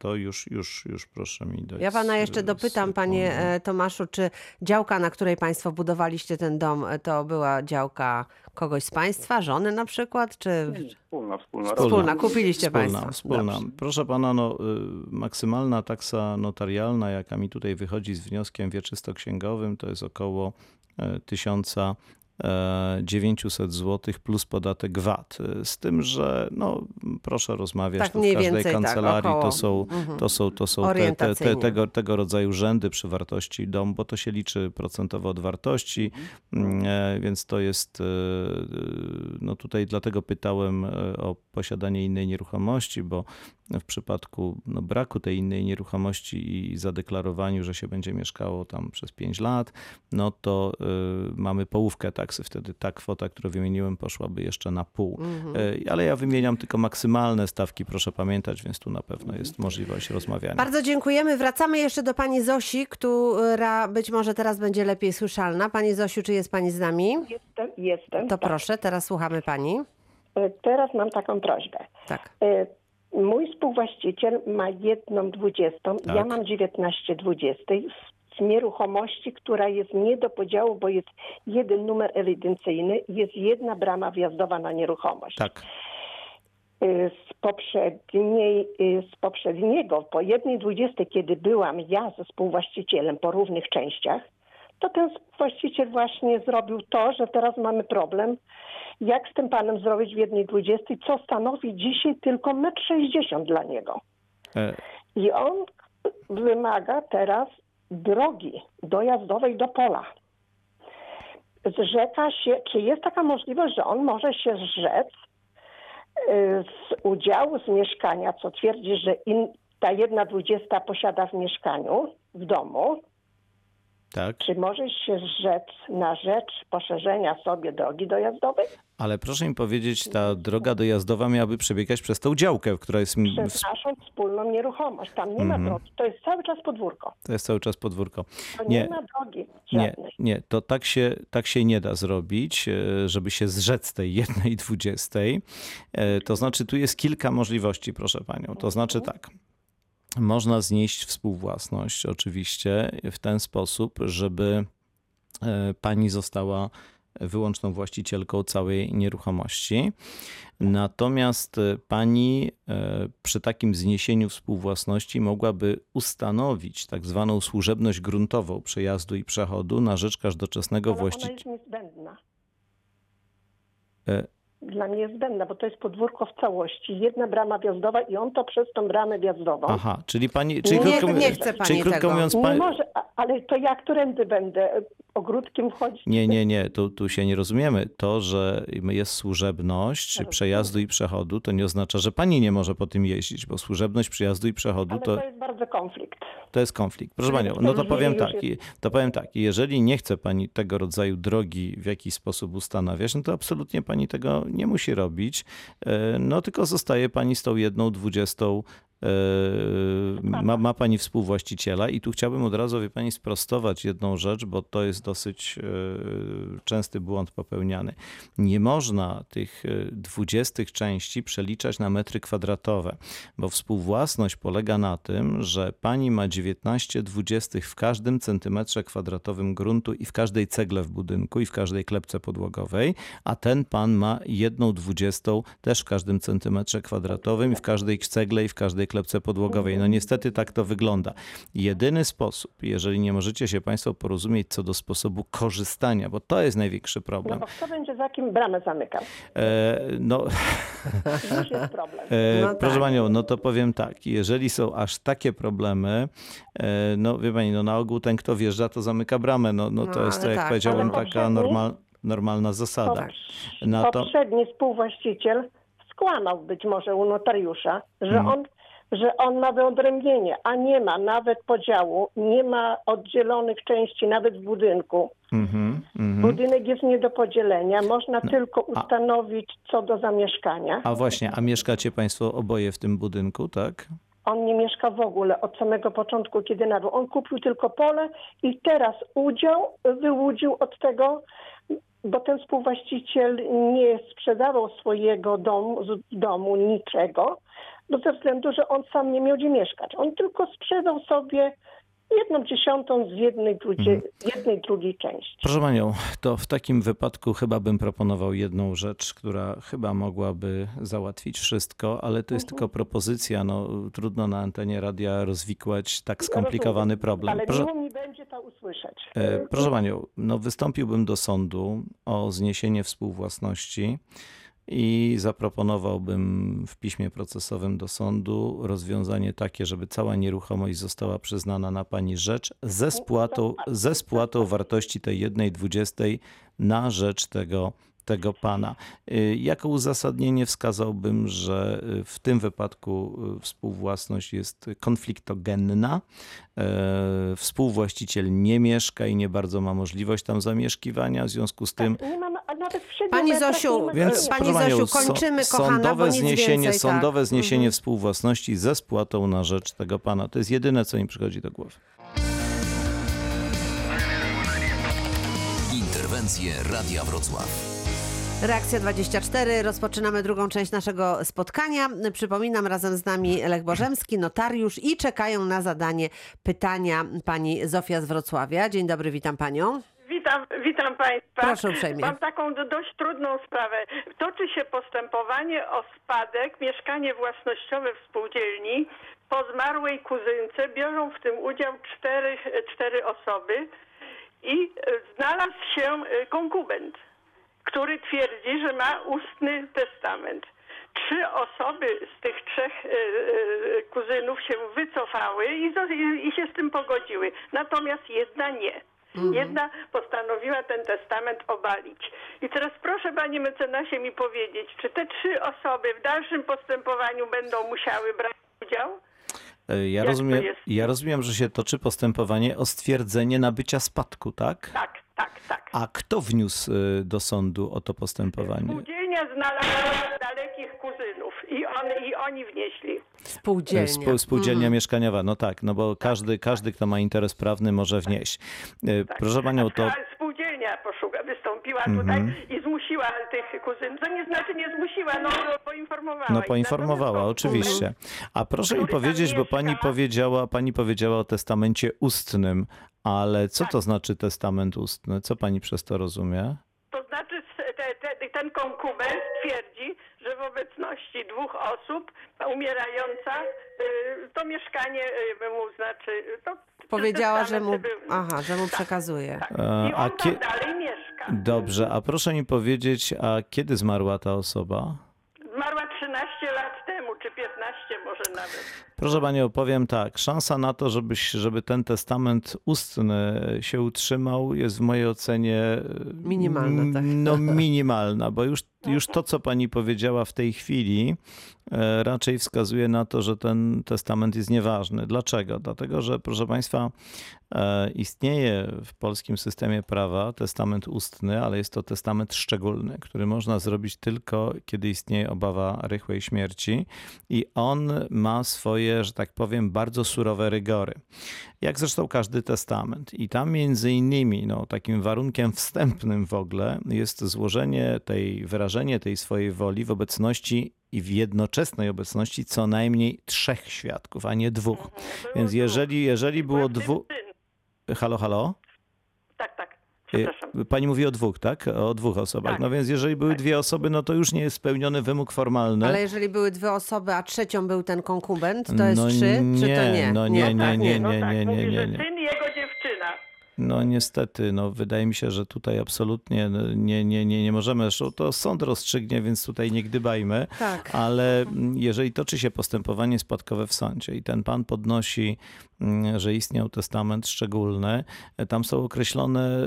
To już, już, już proszę mi dać. Ja pana jeszcze dopytam, panie sekundę. e, Tomaszu, czy działka, na której państwo budowaliście ten dom, e, to była działka kogoś z państwa, żony na przykład, czy Wspólna, wspólna. Wspólna, kupiliście Wspólna, państwo. Wspólna. Dobrze. Proszę pana, no, y, maksymalna taksa notarialna, jaka mi tutaj wychodzi z wnioskiem wieczysto-księgowym, to jest około e, 1900 zł plus podatek VAT. Y, Z tym, że no, proszę rozmawiać, Tak to w każdej więcej, tak, kancelarii około. to są, Mhm. to są, to są te, te, te, tego, tego rodzaju rzędy przy wartości domu, bo to się liczy procentowo od wartości, Mm, e, więc to jest, e, no tutaj dlatego pytałem e, o posiadanie innej nieruchomości, bo w przypadku no, braku tej innej nieruchomości i zadeklarowaniu, że się będzie mieszkało tam przez 5 lat, no to e, mamy połówkę taksy. Wtedy ta kwota, którą wymieniłem, poszłaby jeszcze na pół. E, Ale ja wymieniam tylko maksymalne stawki, proszę pamiętać, więc tu na pewno jest możliwość rozmawiania. Bardzo dziękujemy. Wracamy jeszcze do pani Zosi, która być może teraz będzie lepiej słyszalna. Pani Zosiu, czy jest pani z nami? Jestem, jestem. To tak. proszę, teraz słuchamy pani. E, Teraz mam taką prośbę. Tak. E, Mój współwłaściciel ma jedną dwudziestą, Tak. ja mam 19 dwudziestej nieruchomości, która jest nie do podziału, bo jest jeden numer ewidencyjny, jest jedna brama wjazdowa na nieruchomość. Tak. Y, z poprzedniej, y, z poprzedniego, po jednej dwudziestej, kiedy byłam ja ze współwłaścicielem po równych częściach, to ten właściciel właśnie zrobił to, że teraz mamy problem, jak z tym panem zrobić w jednej dwudziestej, co stanowi dzisiaj tylko 1,60 m dla niego. E, I on wymaga teraz drogi dojazdowej do pola. Zrzeka się, czy jest taka możliwość, że on może się zrzec y, z udziału z mieszkania, co twierdzi, że in, ta jedna dwudziesta posiada w mieszkaniu, w domu, tak. czy może się zrzec na rzecz poszerzenia sobie drogi dojazdowej? Ale proszę mi powiedzieć, ta droga dojazdowa miałaby przebiegać przez tą działkę, która jest, Przez naszą wspólną nieruchomość. Tam nie ma Mhm. drogi. To jest cały czas podwórko. to jest cały czas podwórko. To nie, Nie, ma drogi nie, żadnej. nie, to tak się, tak się nie da zrobić, e, żeby się zrzec tej jednej dwudziestej. E, To znaczy, tu jest kilka możliwości, proszę panią. To znaczy tak. Można znieść współwłasność, oczywiście, w ten sposób, żeby e, pani została wyłączną właścicielką całej nieruchomości. Natomiast e, pani e, przy takim zniesieniu współwłasności mogłaby ustanowić tak zwaną służebność gruntową przejazdu i przechodu na rzecz każdoczesnego Ale ona właściciela. jest niezbędna. Dla mnie zbędna, bo to jest podwórko w całości. Jedna brama wjazdowa i on to przez tą bramę wjazdową. Aha, czyli pani. Czyli Nie- krótko, nie chce pani czyli krótko tego. mówiąc, Nie pani, może, a- ale to ja którędy będę? Ogródkiem wchodzić. Nie, nie, nie, tu, tu się nie rozumiemy. To, że jest służebność Rozumiem. przejazdu i przechodu, to nie oznacza, że pani nie może po tym jeździć, bo służebność przyjazdu i przechodu Ale to, to jest bardzo konflikt. to jest konflikt. Proszę panią, no to powiem tak, to powiem tak, jeżeli nie chce pani tego rodzaju drogi w jakiś sposób ustanawiać, no to absolutnie pani tego nie musi robić, E, no tylko zostaje pani z tą jedną dwudziestą ma, ma pani współwłaściciela i tu chciałbym od razu, wie pani, sprostować jedną rzecz, bo to jest dosyć e, częsty błąd popełniany. Nie można tych e, dwudziestych części przeliczać na metry kwadratowe, bo współwłasność polega na tym, że pani ma 19 dwudziestych w każdym centymetrze kwadratowym gruntu i w każdej cegle w budynku i w każdej klepce podłogowej, a ten pan ma jedną dwudziestą też w każdym centymetrze kwadratowym i w każdej cegle i w każdej klepce podłogowej. No niestety tak to wygląda. Jedyny sposób, jeżeli nie możecie się państwo porozumieć co do sposobu korzystania, bo to jest największy No problem. bo kto będzie za kim bramę zamykał? E, no, Już jest problem. E, No Proszę tak. panią, no to powiem tak, jeżeli są aż takie problemy, e, no wie pani, no na ogół ten kto wjeżdża to zamyka bramę, no, no to No, jest to ale jak tak, powiedziałbym taka poprzedni- normal, normalna zasada. No to, Poprzedni współwłaściciel skłamał być może u notariusza, że Mhm. on że on ma wyodrębnienie, a nie ma nawet podziału, nie ma oddzielonych części nawet w budynku. mhm, mhm. Budynek jest nie do podzielenia, można tylko ustanowić co do zamieszkania. A właśnie, a mieszkacie państwo oboje w tym budynku, tak? On nie mieszka w ogóle od samego początku, kiedy nabył. On kupił tylko pole i teraz udział wyłudził od tego, bo ten współwłaściciel nie sprzedawał swojego domu, domu niczego, no ze względu, że on sam nie miał gdzie mieszkać. On tylko sprzedał sobie jedną dziesiątą z jednej, drugiej, jednej drugiej części. Proszę panią, to w takim wypadku chyba bym proponował jedną rzecz, która chyba mogłaby załatwić wszystko, ale to jest Mhm. tylko propozycja. No, trudno na antenie radia rozwikłać tak skomplikowany problem. Ale Proszę, mi będzie to usłyszeć. E, Proszę Panią, no wystąpiłbym do sądu o zniesienie współwłasności i zaproponowałbym w piśmie procesowym do sądu rozwiązanie takie, żeby cała nieruchomość została przyznana na Pani rzecz ze spłatą, ze spłatą wartości tej jednej dwudziestej na rzecz tego tego pana. Y, Jako uzasadnienie wskazałbym, że y, w tym wypadku y, współwłasność jest konfliktogenna. Współwłaściciel nie mieszka i nie bardzo ma możliwość tam zamieszkiwania, w związku z tym Nie mam, a nawet w siedmiu Pani metrach Zosiu, nie ma- więc Pani panią, Zosiu, kończymy, so- kochana, bo sądowe nic zniesienie, więcej, tak. sądowe zniesienie Mhm. współwłasności ze spłatą na rzecz tego pana. To jest jedyne, co mi przychodzi do głowy. Interwencje Radia Wrocław. Reakcja 24. Rozpoczynamy drugą część naszego spotkania. Przypominam, razem z nami Lech Bożemski, notariusz i czekają na zadanie pytania pani Zofia z Wrocławia. Dzień dobry, witam panią. Witam, witam Państwa. Proszę uprzejmie. Mam taką do- dość trudną sprawę. Toczy się postępowanie o spadek, mieszkanie własnościowe w spółdzielni. Po zmarłej kuzynce biorą w tym udział cztery, cztery osoby i znalazł się e, konkubent, który twierdzi, że ma ustny testament. Trzy osoby z tych trzech e, e, kuzynów się wycofały i, i się z tym pogodziły. Natomiast jedna nie. Jedna postanowiła ten testament obalić. I teraz proszę panie mecenasie mi powiedzieć, czy te trzy osoby w dalszym postępowaniu będą musiały brać udział? E, Ja Jak rozumiem, ja rozumiem, że się toczy postępowanie o stwierdzenie nabycia spadku, tak? Tak, tak, tak. A kto wniósł e, do sądu o to postępowanie? Spółdzielnia znalazła dalekich kuzynów i, on, i oni wnieśli. Spółdzielnia. Spół, spółdzielnia Mhm. mieszkaniowa, no tak, no bo każdy, każdy, kto ma interes prawny, może wnieść. E, Tak. Proszę panią, to. Spółdzielnia poszuka, wystąpiła Mhm. tutaj i zmusiła tych kuzynów. To nie znaczy nie zmusiła, no poinformowała. No poinformowała, oczywiście. A proszę mi powiedzieć, bo pani powiedziała, pani powiedziała o testamencie ustnym, ale co Tak. to znaczy testament ustny? Co pani przez to rozumie? To znaczy te, te, ten konkubent twierdzi, że w obecności dwóch osób umierająca y, to mieszkanie y, mu znaczy... To Powiedziała, że mu, aha, że mu przekazuje. Tak. E, I a on kie- tam dalej mieszka. Dobrze, a proszę mi powiedzieć, a kiedy zmarła ta osoba? Proszę Panią, powiem tak. Szansa na to, żeby, żeby ten testament ustny się utrzymał, jest w mojej ocenie e, Minimalna, tak. No, minimalna, bo już, już to, co Pani powiedziała w tej chwili, raczej wskazuje na to, że ten testament jest nieważny. Dlaczego? Dlatego, że proszę Państwa, e, istnieje w polskim systemie prawa testament ustny, ale jest to testament szczególny, który można zrobić tylko, kiedy istnieje obawa rychłej śmierci i on ma swoje, że tak powiem, bardzo surowe rygory. Jak zresztą każdy testament. I tam między innymi no, takim warunkiem wstępnym w ogóle jest złożenie tej, wyrażenie tej swojej woli w obecności i w jednoczesnej obecności co najmniej trzech świadków, a nie dwóch. Było Więc jeżeli, jeżeli było dwóch... syn. Halo, halo? Tak, tak. Y, Przepraszam. Pani mówi o dwóch, tak? O dwóch osobach. Tak. No więc jeżeli były dwie osoby, no to już nie jest spełniony wymóg formalny. Ale jeżeli były dwie osoby, a trzecią był ten konkubent, to jest No trzy, czy to nie, nie? no nie, nie, tak, nie, no nie, tak, nie, mówi, nie, że nie. Syn i jego dziewczyna. No niestety, no wydaje mi się, że tutaj absolutnie no, nie, nie, nie, nie możemy, to sąd rozstrzygnie, więc tutaj nie gdybajmy, Tak. ale mm, jeżeli toczy się postępowanie spadkowe w sądzie i ten pan podnosi, mm, że istniał testament szczególny, e, tam są określone,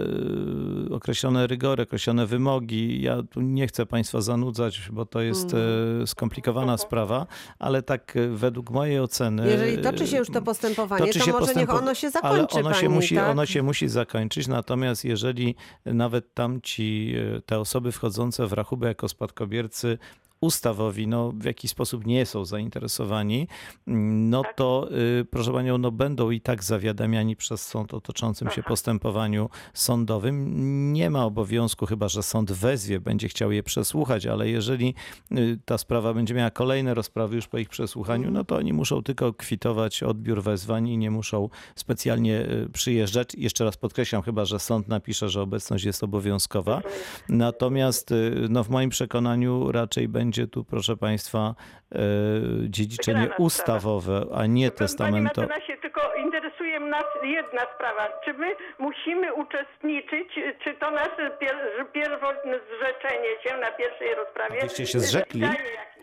e, określone rygory, określone wymogi. Ja tu nie chcę państwa zanudzać, bo to jest e, skomplikowana sprawa, ale tak według mojej oceny... Jeżeli toczy się już to postępowanie, to się może niech ono się ale zakończy, ono się pani, musi, tak? ono się musi zakończyć, natomiast jeżeli nawet tamci, e, te osoby wchodzące w rachubę jako spadkobiercy ustawowi, no w jakiś sposób nie są zainteresowani, no to y, proszę panią, no będą i tak zawiadamiani przez sąd o toczącym się postępowaniu sądowym. Nie ma obowiązku, chyba że sąd wezwie, będzie chciał je przesłuchać, ale jeżeli y, ta sprawa będzie miała kolejne rozprawy już po ich przesłuchaniu, no to oni muszą tylko kwitować odbiór wezwań i nie muszą specjalnie y, przyjeżdżać. Jeszcze raz podkreślam, chyba że sąd napisze, że obecność jest obowiązkowa. Natomiast no, w moim przekonaniu raczej będzie tu, proszę państwa, y, dziedziczenie Wygrana sprawa. ustawowe, a nie Panie testamentowe. mecenasie, tylko interesuje nas jedna sprawa. Czy my musimy uczestniczyć, czy to nasze pier- pierwotne zrzeczenie się na pierwszej rozprawie? Wyście się zrzekli?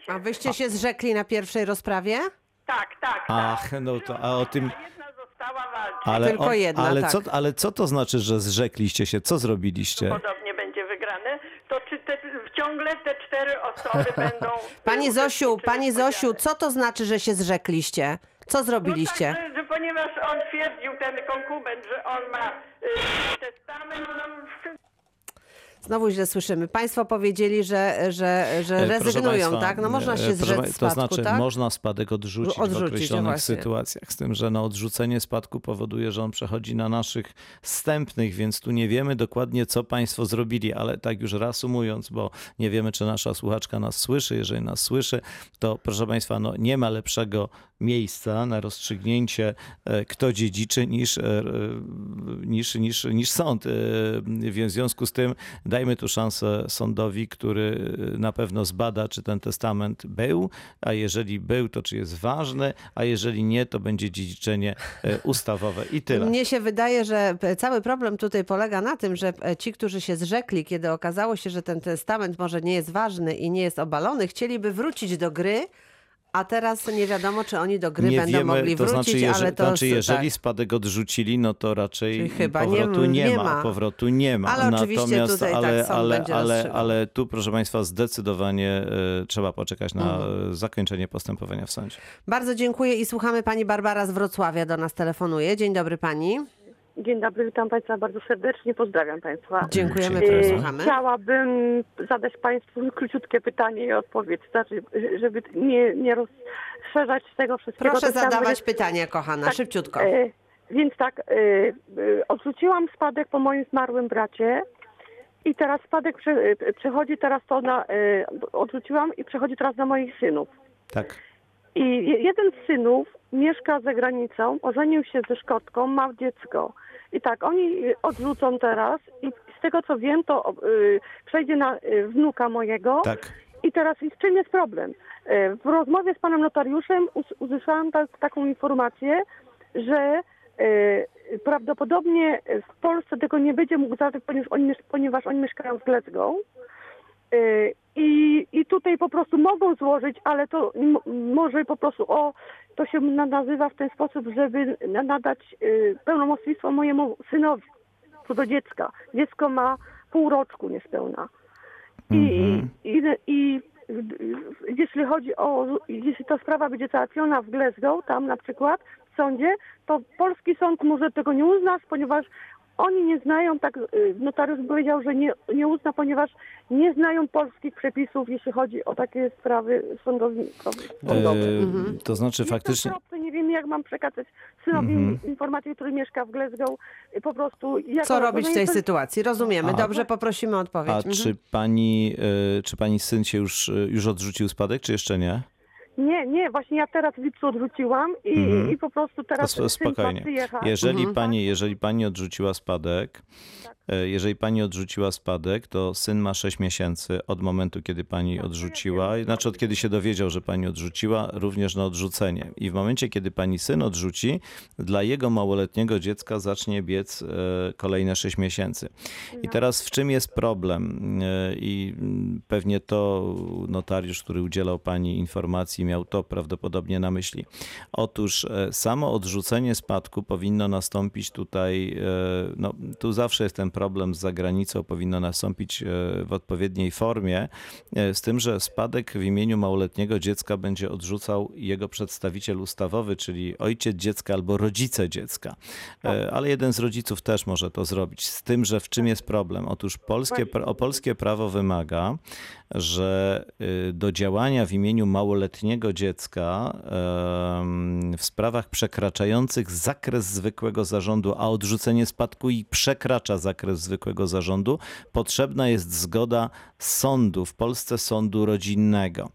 A wyście się zrzekli na pierwszej rozprawie? Tak, tak. Ach, tak. no to- a o tym- A jedna została walczyć. Ale, Tylko jedna, ale, tak. co, ale co to znaczy, że zrzekliście się? Co zrobiliście? Podobnie będzie wygrane. To czy te, ciągle te cztery osoby będą... Pani Zosiu, pani Zosiu, co to znaczy, że się zrzekliście? Co zrobiliście? No tak, że, że ponieważ on twierdził, ten konkubent, że on ma y, testament, no, Znowu źle słyszymy. Państwo powiedzieli, że, że, że E, rezygnują, państwa, tak? No można e, się proszę zrzec pa- spadku, To znaczy, tak? można spadek odrzucić, Odrzucić, w no określonych sytuacjach. Z tym, że no, odrzucenie spadku powoduje, że on przechodzi na naszych wstępnych, więc tu nie wiemy dokładnie, co państwo zrobili, ale tak już reasumując, bo nie wiemy, czy nasza słuchaczka nas słyszy. Jeżeli nas słyszy, to proszę państwa, no, nie ma lepszego miejsca na rozstrzygnięcie, e, kto dziedziczy, niż, e, e, niż, niż, niż sąd. E, W związku z tym dajmy tu szansę sądowi, który na pewno zbada, czy ten testament był, a jeżeli był, to czy jest ważny, a jeżeli nie, to będzie dziedziczenie e, ustawowe i tyle. Mnie się wydaje, że p- cały problem tutaj polega na tym, że e, ci, którzy się zrzekli, kiedy okazało się, że ten testament może nie jest ważny i nie jest obalony, chcieliby wrócić do gry, a teraz nie wiadomo, czy oni do gry nie będą wiemy, mogli to wrócić, znaczy, jeżeli, ale to... znaczy, jeżeli tak. spadek odrzucili, no to raczej Czyli chyba powrotu nie, nie ma. ma. Powrotu nie ma. Ale oczywiście Natomiast, tutaj tak ale, sąd ale, ale, ale tu, proszę Państwa, zdecydowanie e, trzeba poczekać na Mhm. e, zakończenie postępowania w sądzie. Bardzo dziękuję i słuchamy. Pani Barbara z Wrocławia do nas telefonuje. Dzień dobry pani. Dzień dobry, witam Państwa bardzo serdecznie, pozdrawiam Państwa. Dziękujemy, Dziękuję. E, słuchamy. Chciałabym zadać Państwu króciutkie pytanie i odpowiedź, znaczy, żeby nie, nie rozszerzać tego wszystkiego. Proszę zadawać powiedzieć- pytania, kochana, Tak, szybciutko. E, więc tak, e, e, odrzuciłam spadek po moim zmarłym bracie i teraz spadek prze, e, przechodzi teraz to na, e, odrzuciłam i przechodzi teraz na moich synów. Tak. I je- jeden z synów mieszka za granicą, ożenił się ze Szkotką, ma dziecko. I tak, oni odrzucą teraz i z tego co wiem, to y, przejdzie na y, wnuka mojego. Tak. I teraz i z czym jest problem? Y, w rozmowie z panem notariuszem us, usłyszałam tak, taką informację, że y, prawdopodobnie w Polsce tego nie będzie mógł zadać, ponieważ oni, ponieważ oni mieszkają z Glasgow. Y, I, I tutaj po prostu mogą złożyć, ale to może po prostu o, to się na- nazywa w ten sposób, żeby na- nadać y, pełnomocnictwo mojemu synowi, co do dziecka. Dziecko ma pół roczku niespełna. I, i, i w- jeśli chodzi o, jeśli ta sprawa będzie załatwiona w Glasgow, tam na przykład w sądzie, to polski sąd może tego nie uznać, ponieważ oni nie znają, tak y, notariusz powiedział, że nie, nie uzna, ponieważ nie znają polskich przepisów, jeśli chodzi o takie sprawy sądownictwa. sądowe. E, To znaczy Jestem faktycznie... kropce, nie wiem jak mam przekazać synowi Mhm. informację, który mieszka w Glasgow, y, po prostu... Jak Co robić w tej to- sytuacji? Rozumiemy. A- Dobrze, poprosimy o odpowiedź. A Mhm. czy pani, e, czy pani syn się już, e, już odrzucił spadek, czy jeszcze nie? Nie, nie, właśnie ja teraz w lipcu odrzuciłam i, Mhm. i po prostu teraz sp- spokojnie. Jeżeli Mhm. pani, jeżeli pani odrzuciła spadek, e, jeżeli pani odrzuciła spadek, to syn ma 6 miesięcy od momentu, kiedy pani odrzuciła, znaczy od kiedy się dowiedział, że pani odrzuciła, również na odrzucenie. I w momencie, kiedy pani syn odrzuci, dla jego małoletniego dziecka zacznie biec e, kolejne 6 miesięcy. I teraz w czym jest problem? E, I mm, pewnie to notariusz, który udzielał pani informacji, miał to prawdopodobnie na myśli. Otóż e, samo odrzucenie spadku powinno nastąpić tutaj, e, no tu zawsze jest ten problem z zagranicą, powinno nastąpić e, w odpowiedniej formie, z tym, że spadek w imieniu małoletniego dziecka będzie odrzucał jego przedstawiciel ustawowy, czyli ojciec dziecka albo rodzice dziecka. E, Ale jeden z rodziców też może to zrobić. Z tym, że w czym jest problem? Otóż polskie, o polskie prawo wymaga, że y, do działania w imieniu małoletniego dziecka em, w sprawach przekraczających zakres zwykłego zarządu, a odrzucenie spadku i przekracza zakres zwykłego zarządu, potrzebna jest zgoda sądu, w Polsce sądu rodzinnego.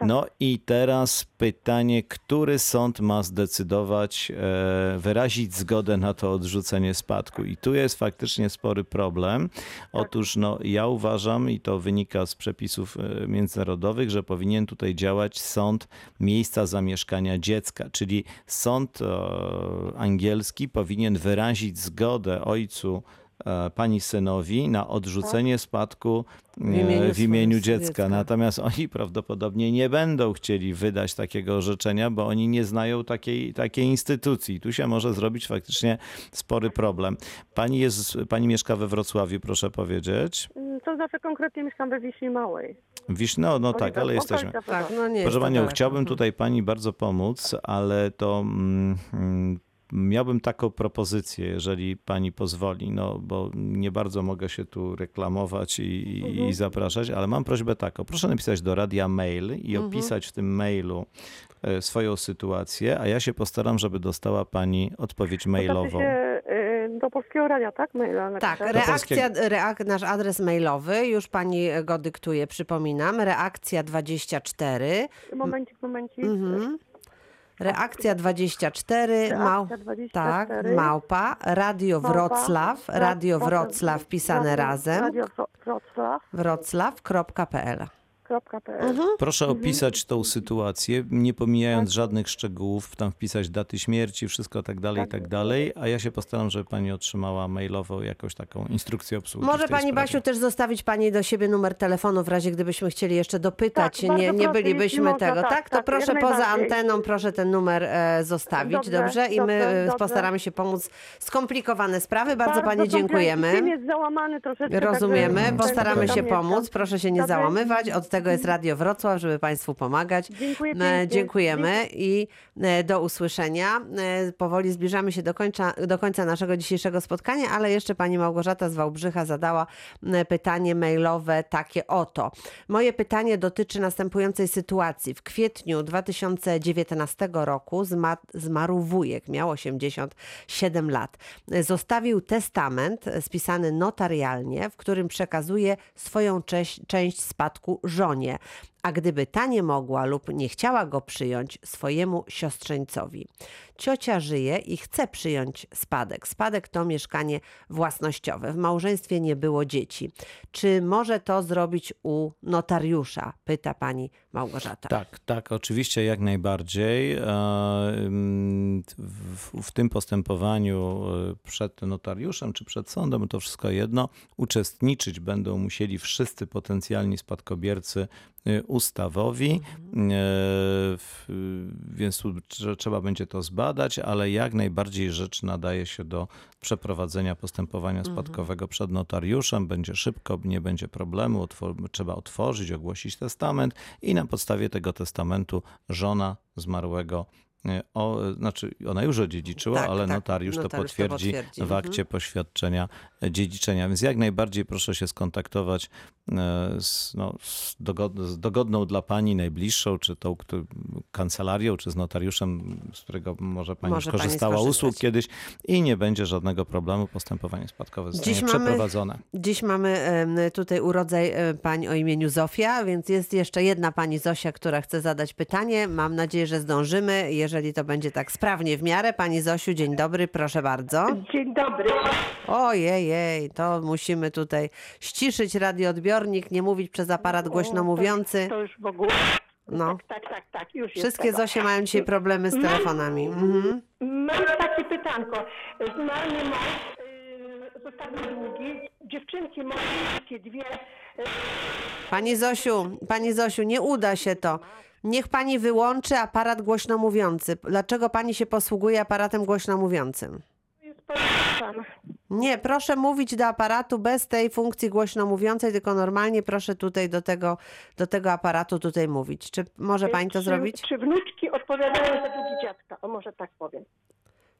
No i teraz pytanie, który sąd ma zdecydować, e, wyrazić zgodę na to odrzucenie spadku? I tu jest faktycznie spory problem. Otóż no, ja uważam, i to wynika z przepisów e, międzynarodowych, że powinien tutaj działać sąd miejsca zamieszkania dziecka, czyli sąd e, angielski powinien wyrazić zgodę ojcu pani synowi na odrzucenie spadku e, W imieniu w imieniu dziecka. dziecka. Natomiast oni prawdopodobnie nie będą chcieli wydać takiego orzeczenia, bo oni nie znają takiej, takiej instytucji. Tu się może zrobić faktycznie spory problem. Pani, jest, pani mieszka we Wrocławiu, proszę powiedzieć. Mm, To znaczy konkretnie mieszkam we Wiśni Małej. Wisz, no, no tak, ale jesteśmy. Tak, no nie Proszę Panią, daleko. chciałbym Mhm. tutaj Pani bardzo pomóc, ale to mm, mm, miałbym taką propozycję, jeżeli Pani pozwoli, no bo nie bardzo mogę się tu reklamować i, i, i zapraszać, ale mam prośbę taką. Proszę napisać do radia mail i Mhm. opisać w tym mailu e, swoją sytuację, a ja się postaram, żeby dostała Pani odpowiedź To mailową. y, do Polskiego Radia, tak? Maila Tak, reakcja, reak, nasz adres mailowy, już pani go dyktuje, przypominam, reakcja 24, Momencik, momencik. mhm. Reakcja 24, mał, Reakcja 24. tak, małpa, Radio Małpa, Wrocław, Radio Wrocław- pisane razem, Radio Wro- Wrocław. wroclaw.pl. Proszę opisać tą sytuację, nie pomijając żadnych szczegółów, tam wpisać daty śmierci, wszystko tak dalej, i tak dalej, a ja się postaram, żeby pani otrzymała mailową jakąś taką instrukcję obsługi. Może pani sprawie. Basiu też zostawić pani do siebie numer telefonu w razie gdybyśmy chcieli jeszcze dopytać, Tak, bardzo nie, nie proszę, bylibyśmy można, tego, tak? tak, To tak, proszę poza anteną, proszę ten numer e, zostawić, dobrze? Dobrze, I my dobrze, dobrze. postaramy się pomóc. Skomplikowane sprawy, bardzo, pani kompleks- dziękujemy. Jest załamany troszeczkę. Rozumiemy, postaramy się pomóc. Proszę się nie Dobrze. załamywać. Od tego jest Radio Wrocław, żeby Państwu pomagać. Dziękuję E, pięknie. Dziękujemy i e, do usłyszenia. E, Powoli zbliżamy się do końca, do końca naszego dzisiejszego spotkania, ale jeszcze pani Małgorzata z Wałbrzycha zadała pytanie mailowe takie oto. Moje pytanie dotyczy następującej sytuacji. W kwietniu 2019 roku zma- zmarł wujek, miał 87 lat. Zostawił testament spisany notarialnie, w którym przekazuje swoją część, część spadku żonie stronie, a gdyby ta nie mogła lub nie chciała go przyjąć swojemu siostrzeńcowi. Ciocia żyje i chce przyjąć spadek. Spadek to mieszkanie własnościowe. W małżeństwie nie było dzieci. Czy może to zrobić u notariusza? Pyta pani Małgorzata. Tak, tak, oczywiście jak najbardziej. E, W, w tym postępowaniu e, przed notariuszem czy przed sądem, to wszystko jedno, uczestniczyć będą musieli wszyscy potencjalni spadkobiercy ustawowi, E, w- więc tu trze- trzeba będzie to zbadać, ale jak najbardziej rzecz nadaje się do przeprowadzenia postępowania spadkowego przed notariuszem. Będzie szybko, nie będzie problemu, trzeba otworzyć, ogłosić testament i na podstawie tego testamentu żona zmarłego o, znaczy ona już odziedziczyła, Tak, ale tak, notariusz, to notariusz to potwierdzi, potwierdzi, w mhm. akcie poświadczenia e, dziedziczenia. Więc jak najbardziej proszę się skontaktować e, z, no, z, dogod, z dogodną dla pani najbliższą, czy tą kancelarią, czy z notariuszem, z którego może pani Może już pani korzystała skorzystać. usług kiedyś i nie będzie żadnego problemu. Postępowanie spadkowe zostanie Dziś mamy- przeprowadzone. Dziś mamy tutaj urodzaj e, pań o imieniu Zofia, więc jest jeszcze jedna pani Zosia, która chce zadać pytanie. Mam nadzieję, że zdążymy, jeżeli to będzie tak sprawnie w miarę. Pani Zosiu, dzień dobry, proszę bardzo. Dzień dobry. Ojej, jej, to musimy tutaj ściszyć radioodbiornik, nie mówić przez aparat głośno O, mówiący. To, już w ogóle. No. Tak, tak, tak, tak. Już Wszystkie. Zosie mają dzisiaj problemy z telefonami. Mhm. Mam takie pytanko. Mi mąż, yy, zostawił długi. Dziewczynki moje, dwie. Yy, Pani Zosiu, pani Zosiu, nie uda się to. Niech pani wyłączy aparat głośno mówiący. Dlaczego pani się posługuje aparatem głośno mówiącym? jest. Nie, proszę mówić do aparatu bez tej funkcji głośno mówiącej, tylko normalnie proszę tutaj do tego, do tego aparatu tutaj mówić. Czy może pani to czy, zrobić? Czy wnuczki odpowiadają za długi dziadka? O, może tak powiem.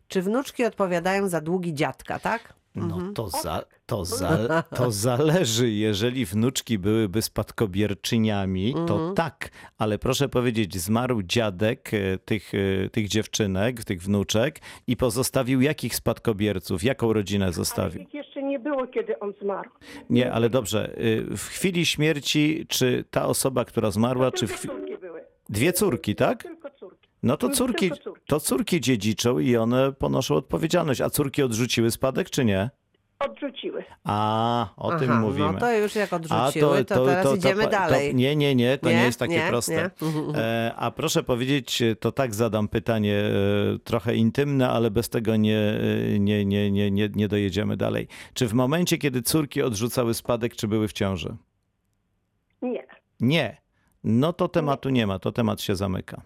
Czy wnuczki odpowiadają za długi dziadka, tak? No to, za, to, za, to zależy. Jeżeli wnuczki byłyby spadkobierczyniami, to tak. Ale proszę powiedzieć, zmarł dziadek e, tych, e, tych dziewczynek, tych wnuczek i pozostawił jakich spadkobierców? Jaką rodzinę zostawił? Ich jeszcze nie było, kiedy on zmarł. Nie, ale dobrze. e, W chwili śmierci, czy ta osoba, która zmarła, czy w dwie córki, tak? Tylko córki. No to Tylko córki, córki. to córki dziedziczą i one ponoszą odpowiedzialność. A córki odrzuciły spadek, czy nie? Odrzuciły. A, o tym Aha, mówimy. No to już jak odrzuciły, to, teraz idziemy to- dalej. nie, nie, nie, to nie, Nie? jest takie Nie? proste. Nie? Mhm. E, a proszę powiedzieć, to tak zadam pytanie e, trochę intymne, ale bez tego nie, e, nie, nie, nie, nie, nie dojedziemy dalej. Czy w momencie, kiedy córki odrzucały spadek, czy były w ciąży? Nie. Nie. No to tematu nie ma, to temat się zamyka.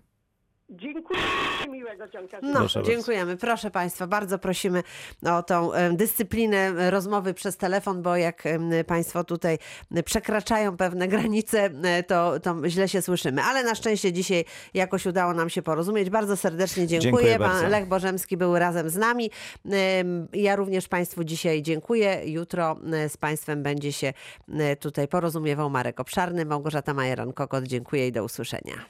Miłego dzianka. No, Proszę bardzo. dziękujemy. Proszę Państwa, bardzo prosimy o tą em, dyscyplinę rozmowy przez telefon, bo jak em, Państwo tutaj przekraczają pewne granice, e, to, to źle się słyszymy. Ale na szczęście dzisiaj jakoś udało nam się porozumieć. Bardzo serdecznie dziękuję. Dziękuję Pan bardzo. Lech Bożemski był razem z nami. Em, Ja również Państwu dzisiaj dziękuję. Jutro e, z Państwem będzie się e, tutaj porozumiewał Marek Obszarny. Małgorzata Majeran-Kokot. Dziękuję i do usłyszenia.